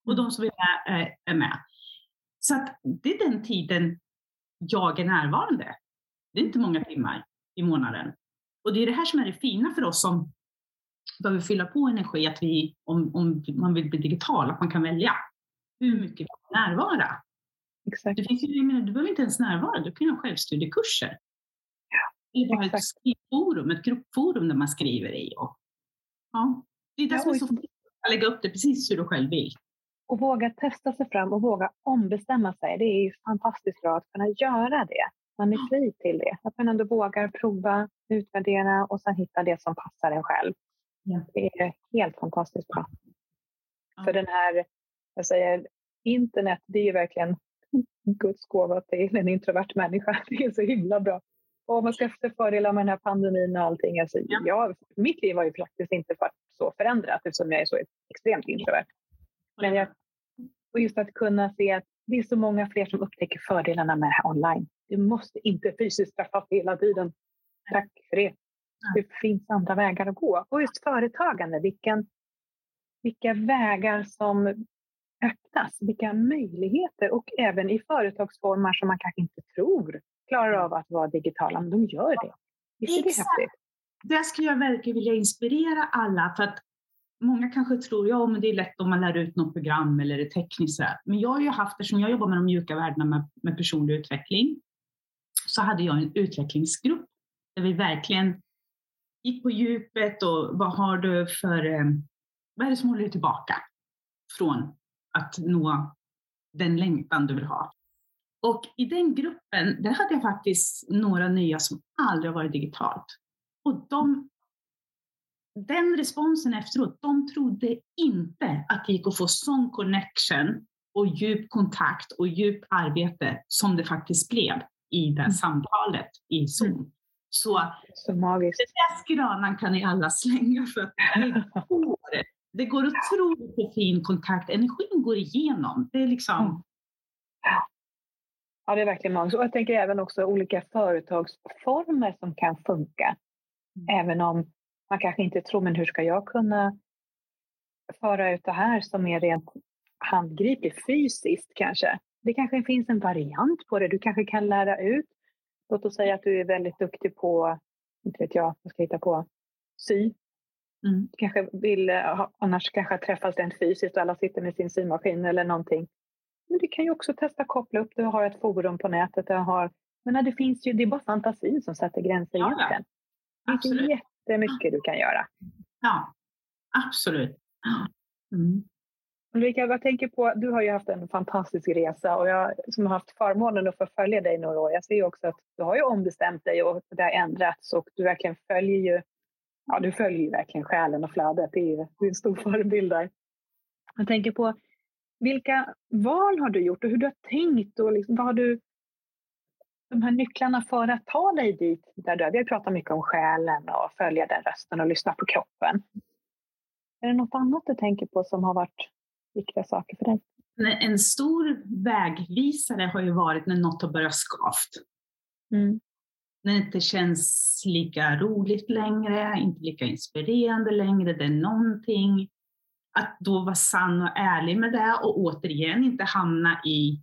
Och de som är, är med. Så att det är den tiden jag är närvarande. Det är inte många timmar i månaden. Och det är det här som är det fina för oss som behöver fylla på energi, att vi, om, om man vill bli digital, att man kan välja hur mycket man vill närvara. Exakt. Det finns, menar, du behöver inte ens närvara, du kan ha självstudiekurser. Ja, det är bara ett skrivforum, ett gruppforum där man skriver i. Och, ja, det är det ja, som är så fint, att lägga upp det precis hur du själv vill. Och våga testa sig fram och våga ombestämma sig. Det är fantastiskt bra att kunna göra det. man är fri till det. Att man ändå vågar prova, utvärdera och sen hitta det som passar en själv. Ja. Det är helt fantastiskt bra. Ja. För den här, jag säger, internet, det är ju verkligen [laughs] Guds gåva till en introvert människa. [laughs] Det är så himla bra. Och om man ska se fördelar med den här pandemin och allting. Alltså, Ja. jag, mitt liv har ju faktiskt inte varit så förändrat eftersom jag är så extremt introvert. Men jag, och just att kunna se att det är så många fler som upptäcker fördelarna med det här online. Du måste inte fysiskt träffas hela tiden. Tack för det. Det finns andra vägar att gå. Och just företagande, vilken, vilka vägar som öppnas, vilka möjligheter och även i företagsformer som man kanske inte tror klarar av att vara digitala, men de gör det. Visst är det häftigt? Där skulle jag verkligen vilja inspirera alla för att många kanske tror ja, men det är lätt om man lär ut något program eller är tekniskt sådär. Men jag har ju haft, eftersom jag jobbar med de mjuka värdena med, med personlig utveckling, så hade jag en utvecklingsgrupp där vi verkligen gick på djupet och vad har du för, eh, vad är det som håller dig tillbaka från att nå den längtan du vill ha? Och i den gruppen, där hade jag faktiskt några nya som aldrig har varit digitalt. Och de, den responsen efteråt, de trodde inte att det gick att få sån connection och djup kontakt och djup arbete som det faktiskt blev i det Mm. samtalet i Zoom. Så Så magiskt. den där skranan kan ni alla slänga för att det går. Det går otroligt fin kontakt. Energin går igenom. Det är liksom... Mm. Ja, det är verkligen magiskt. Och jag tänker även också olika företagsformer som kan funka. Även om man kanske inte tror, men hur ska jag kunna föra ut det här som är rent handgripligt, fysiskt kanske? Det kanske finns en variant på det. Du kanske kan lära ut. Låt oss säga att du är väldigt duktig på, inte vet jag, vad ska jag hitta på, sy. Mm. Kanske vill, eh, annars kanske träffas rent fysiskt och alla sitter med sin symaskin eller någonting. Men du kan ju också testa koppla upp, du har ett forum på nätet, du har, men det finns ju, det är bara fantasin som sätter gränser Ja, ja. egentligen. Det finns ju Absolut. jättemycket du kan göra. Ja, absolut. Mm. Ulrika, jag tänker på, du har ju haft en fantastisk resa och jag som har haft förmånen att få följa dig några år, jag ser ju också att du har ju ombestämt dig och det har ändrats och du verkligen följer ju, ja du följer ju verkligen själen och flödet, det är det är en stor förebild där. Jag tänker på, vilka val har du gjort och hur du har tänkt och liksom, vad har du, de här nycklarna för att ta dig dit där du är? Vi har pratat mycket om själen och följa den rösten och lyssna på kroppen. Är det något annat du tänker på som har varit viktiga saker för dig? En stor vägvisare har ju varit när något har börjat skavt. Mm. När det inte känns lika roligt längre, inte lika inspirerande längre, det är någonting. Att då vara sann och ärlig med det och återigen inte hamna i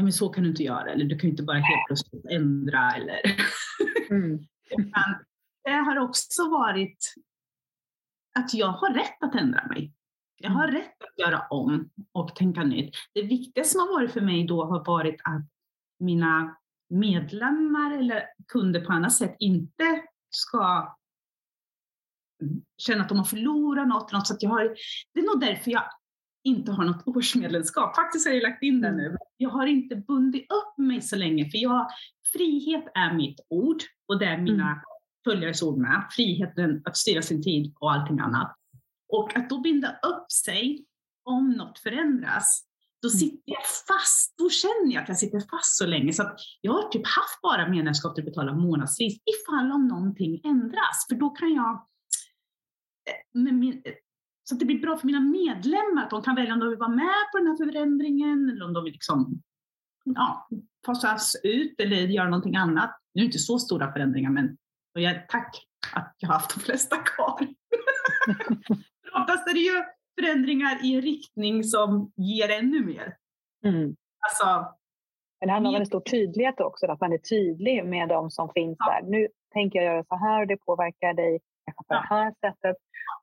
Ja men så kan du inte göra, eller du kan ju inte bara helt plötsligt ändra eller Mm. Det har också varit att jag har rätt att ändra mig. Jag har rätt att göra om och tänka nytt. Det viktigaste som har varit för mig då har varit att mina medlemmar eller kunder på annat sätt inte ska känna att de har förlorat något. något så att jag har, det är nog därför jag inte har något årsmedlemskap. Faktiskt har jag lagt in det nu. Jag har inte bundit upp mig så länge för jag, frihet är mitt ord och det är mina följares ord med. Friheten att styra sin tid och allting annat. Och att då binda upp sig om något förändras, då sitter jag fast. Då känner jag att jag sitter fast så länge så att jag har typ haft bara medlemskap att betala månadsvis ifall om någonting ändras. För då kan jag eh, med min, så att det blir bra för mina medlemmar, att de kan välja om de vill vara med på den här förändringen eller om de vill liksom, ja, fasas ut eller göra någonting annat. Nu är det inte så stora förändringar, men och jag, tack att jag har haft de flesta kvar. [laughs] Oftast är det ju förändringar i en riktning som ger ännu mer. Mm. Alltså, Men det handlar om en stor tydlighet också, att man är tydlig med de som finns där. Nu tänker jag göra så här och det påverkar dig kanske på Ja. det här sättet.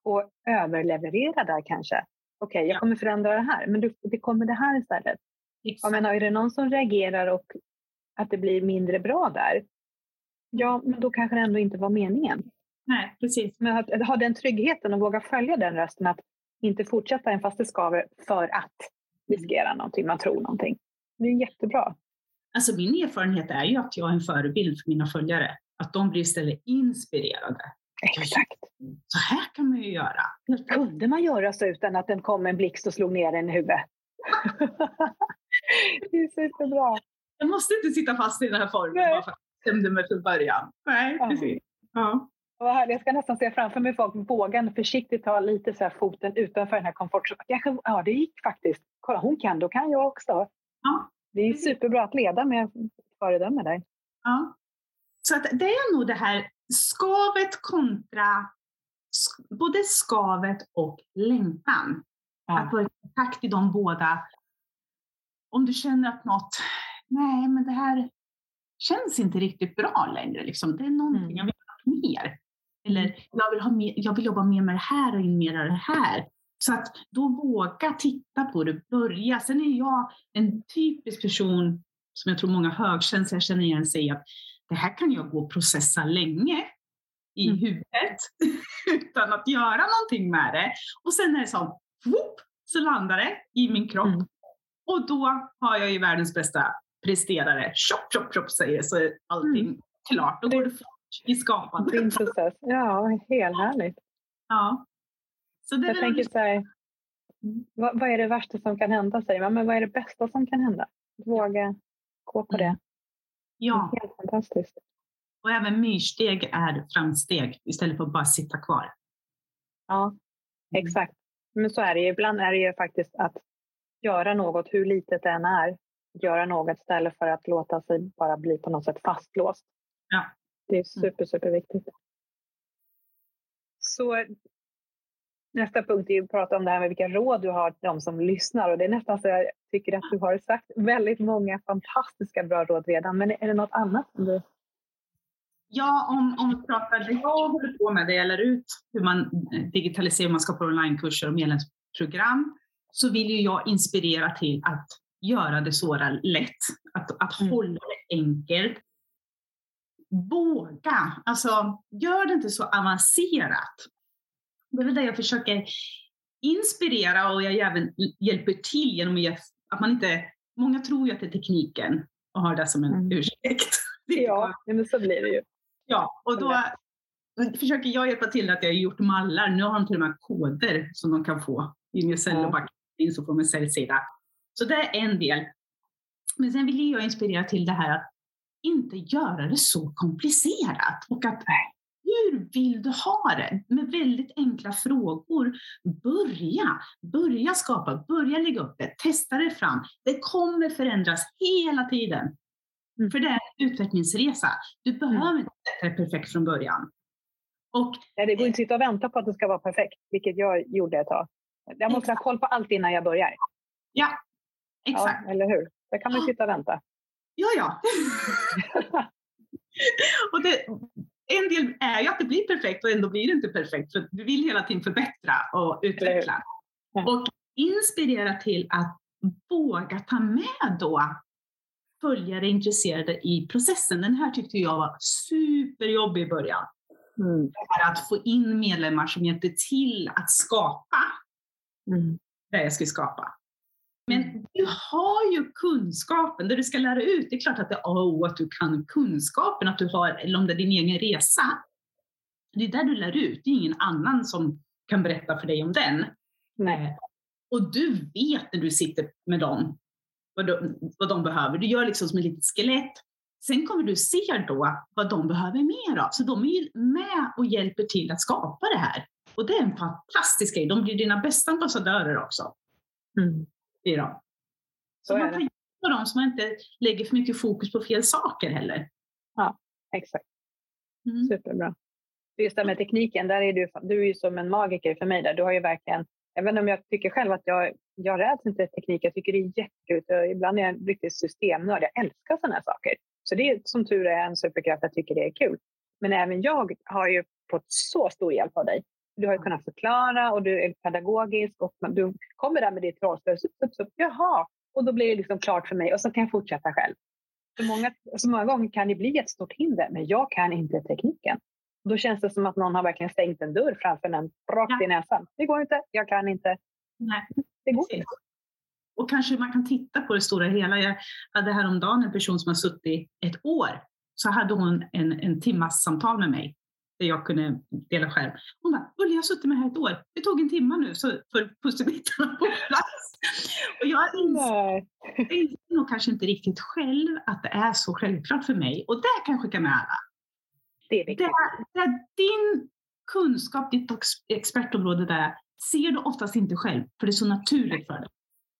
Och överleverera där kanske. Okej, jag Ja. kommer förändra det här, men det kommer det här istället. Jag menar, är det någon som reagerar och att det blir mindre bra där? Ja, men då kanske det ändå inte var meningen. Nej, precis. Men att ha den tryggheten och våga följa den rösten, att inte fortsätta en fast det skaver för att riskera någonting, man tror någonting. Det är jättebra. Alltså min erfarenhet är ju att jag är en förebild för mina följare. Att de blir istället inspirerade. Exakt. Så här kan man ju göra. Kunde man göra så utan att den kom en blixt och slog ner en i huvudet? [laughs] det är superbra. Jag måste inte sitta fast i den här formen Nej. bara för att jag bestämde mig från början. Nej, Ja. precis. Ja. Vad härligt. Jag ska nästan se framför mig folk vågar försiktigt ta lite så här foten utanför den här komfortzonen. Kanske- Ja, det gick faktiskt. Kolla, hon kan, då kan jag också. Ja. Det är superbra att leda med föredöme där. Ja. Så att det är nog det här skavet kontra både skavet och längtan. Att vara i kontakt i de båda. Om du känner att något, nej men det här känns inte riktigt bra längre. Liksom. Det är någonting Mm. jag vill ha mer. Eller jag vill, ha mer, jag vill jobba mer med det här och mer av det här. Så att då våga titta på det, börja. Sen är jag en typisk person som jag tror många högkänsliga känner igen sig att det här kan jag gå och processa länge i Mm. huvudet [laughs] utan att göra någonting med det. Och sen är det som, whoop, så landar det i min kropp. Mm. Och då har jag ju världens bästa presterare. Tjopp, tjopp, tjopp säger så är allting klart. Då går det fort i skapandet. Din process. Ja, helt härligt. Ja. Så det Jag tänker så här, vad, vad är det värsta som kan hända, säger man. Men vad är det bästa som kan hända? Våga gå på det. Mm. ja, Helt fantastiskt. och även myrsteg är framsteg istället för att bara sitta kvar. Ja, Mm. exakt. Men så är det ju. Ibland är det ju faktiskt att göra något, hur litet det än är, göra något istället för att låta sig bara bli på något sätt fastlåst. Ja. Det är super, superviktigt. Så nästa punkt är ju att prata om det här med vilka råd du har till de som lyssnar. Och det är nästan så jag tycker att du har sagt väldigt många fantastiska bra råd redan. Men är det något annat som du... Ja, om, om vi pratar det jag håller på med, det lär ut hur man eh, digitaliserar, man skapar onlinekurser och medlemsprogram, så vill ju jag inspirera till att göra det såra lätt, att, att Mm. hålla det enkelt. Våga, alltså gör det inte så avancerat. Det är väl det jag försöker inspirera och jag även hjälper till genom att, ge- att man inte, många tror ju att det är tekniken och har det som en Mm. ursäkt. [laughs] Ja, men så blir det ju. Ja, och då försöker jag hjälpa till att jag har gjort mallar. Nu har de till och med koder som de kan få i New Cell och backend så får en säljsida. Så det är en del. Men sen vill jag inspirera till det här att inte göra det så komplicerat och att hur vill du ha det? Med väldigt enkla frågor. Börja, börja skapa, börja lägga upp det, testa det fram. Det kommer förändras hela tiden. Mm. För det är en utvecklingsresa. Du behöver inte sätta det perfekt från början. Och Ja, det går inte att sitta och vänta på att det ska vara perfekt, vilket jag gjorde ett tag. Jag måste ha koll på allt innan jag börjar. ja, exakt. Ja, eller hur? Där kan man sitta och vänta. Ja, ja. [laughs] [laughs] och det, en del är ju att det blir perfekt och ändå blir det inte perfekt. För du vill hela tiden förbättra och utveckla. Och inspirera till att våga ta med då följare intresserade i processen. Den här tyckte jag var superjobbig i början. Mm. Att få in medlemmar som hjälpte till att skapa Mm. det jag skulle skapa. Men du har ju kunskapen, det du ska lära ut. Det är klart att det är A och att du kan kunskapen, att du har, eller om det är din egen resa. Det är där du lär ut, det är ingen annan som kan berätta för dig om den. Nej. Eh, Och du vet när du sitter med dem vad de, vad de behöver. Du gör liksom som ett litet skelett. Sen kommer du se då vad de behöver mer av. Så de är med och hjälper till att skapa det här. Och det är en fantastisk grej. De blir dina bästa ambassadörer också. Mm. Blir de. Så, man kan hjälpa dem så man inte lägger för mycket fokus på fel saker heller. Exakt. Mm. Superbra. Just det med tekniken, där är du, du är ju som en magiker för mig. Där. Du har ju verkligen, inte om jag tycker själv att jag, jag räds inte teknik. Jag tycker det är jättekul. Ibland är jag en riktig systemnörd. Jag älskar sådana här saker. Så det är som tur är en superkraft. Jag tycker det är kul. Men även jag har ju fått så stor hjälp av dig. Du har ju kunnat förklara och du är pedagogisk och man- du kommer där med ditt rollspel. Sup, sup, sup. Jaha, och då blir det liksom klart för mig och så kan jag fortsätta själv. Så många, så många gånger kan det bli ett stort hinder, men jag kan inte tekniken. Då känns det som att någon har verkligen stängt en dörr framför en rakt i näsan. Det går inte, jag kan inte. Nej, Det går inte. Och kanske man kan titta på det stora hela. Jag hade häromdagen en person som har suttit ett år, så hade hon en, en timmas samtal med mig där jag kunde dela skärm. Hon bara, Ulla jag har suttit med här ett år. Det tog en timme nu så för pusselbitarna på plats. Och [laughs] jag inser, nog kanske inte riktigt själv att det är så självklart för mig. Och där kan jag skicka med alla. Det är viktigt. Där, där din kunskap, ditt expertområde där, ser du oftast inte själv, för det är så naturligt för dig.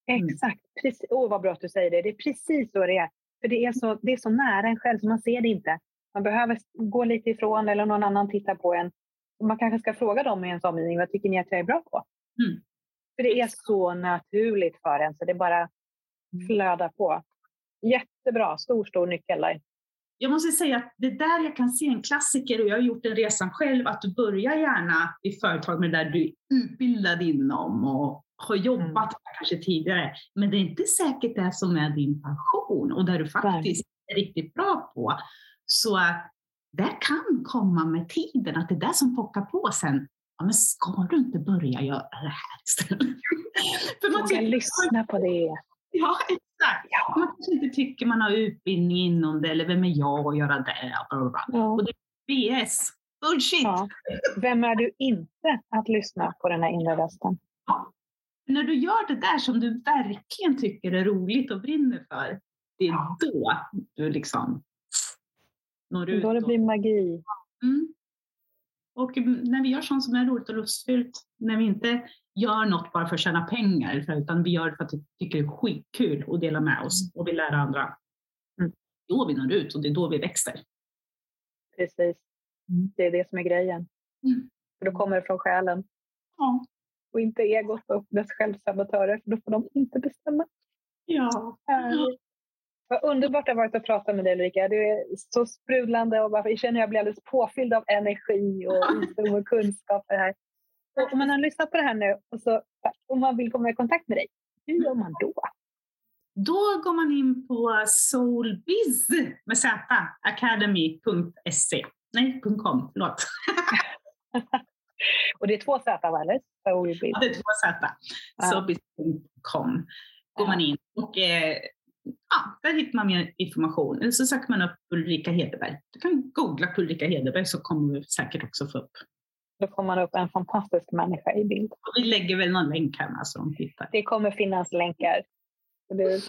Exakt. Precis. Åh, vad bra att du säger det. Det är precis så det är. För det är så, det är så nära en själv så man ser det inte. Man behöver gå lite ifrån eller någon annan tittar på en. Man kanske ska fråga dem i en sån mening, vad tycker ni att jag är bra på? Mm. För det är så naturligt för en så det bara Mm. flödar på. Jättebra, stor, stor nyckel där. Jag måste säga att det där jag kan se en klassiker och jag har gjort den resan själv, att du börjar gärna i företag med det där du är utbildad inom och har jobbat Mm. kanske tidigare. Men det är inte säkert det som är din passion och där du faktiskt är riktigt bra på. Så det kan komma med tiden, att det är det som pockar på sen. Ja, men ska du inte börja göra det här istället? [laughs] För man tycker, lyssna på det. ja, exakt. Ja. Man kanske inte tycker man har utbildning inom det, eller vem är jag att göra det? Bla, bla, bla. Ja. BS. Bullshit! Ja. Vem är du inte att lyssna på den här inre rösten? När du gör det där som du verkligen tycker är roligt och brinner för, det är då du liksom når Det är ut. då det blir magi. Mm. Och när vi gör sånt som är roligt och lustfyllt, när vi inte gör något bara för att tjäna pengar, utan vi gör det för att vi tycker det är skitkul att dela med oss och vill lära andra. Mm. Då vi når ut och det är då vi växer. Precis. Mm. Det är det som är grejen. Mm. För då kommer det från själen. Ja. Och inte egot och dess självsabotörer. För då får de inte bestämma. Ja. Härligt. Vad underbart det har varit att prata med dig Ulrika. Du är så sprudlande och bara, jag känner att jag blir alldeles påfylld av energi och och kunskaper här. Och om man har lyssnat på det här nu och så, om man vill komma i kontakt med dig, hur gör man då? Då går man in på soulbiz med z, academy.se. Nej, .com, förlåt. [laughs] Och det är två Z va, eller? Ja, det är två z. Ja. Soulbiz.com går man in och eh, ja, där hittar man mer information. Eller så söker man upp Ulrika Hederberg. Du kan googla på Ulrika Hederberg så kommer du säkert också få upp. Då får man upp en fantastisk människa i bild. Och vi lägger väl någon länk här så de hittar. Det kommer finnas länkar. Så du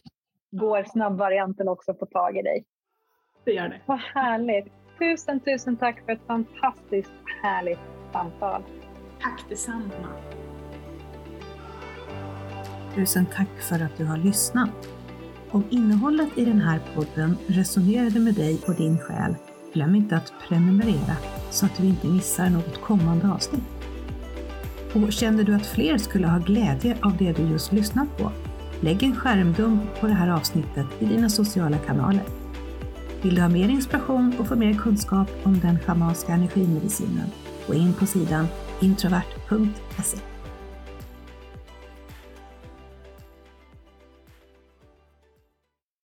går snabbvarianten också på tag i dig. Det gör det. Vad härligt! Tusen, tusen tack för ett fantastiskt härligt samtal. Tack detsamma. Tusen tack för att du har lyssnat. Om innehållet i den här podden resonerade med dig och din själ, glöm inte att prenumerera så att du inte missar något kommande avsnitt. Och känner du att fler skulle ha glädje av det du just lyssnat på? Lägg en skärmdump på det här avsnittet i dina sociala kanaler. Vill du ha mer inspiration och få mer kunskap om den schamanska energimedicinen? Gå in på sidan introvert.se.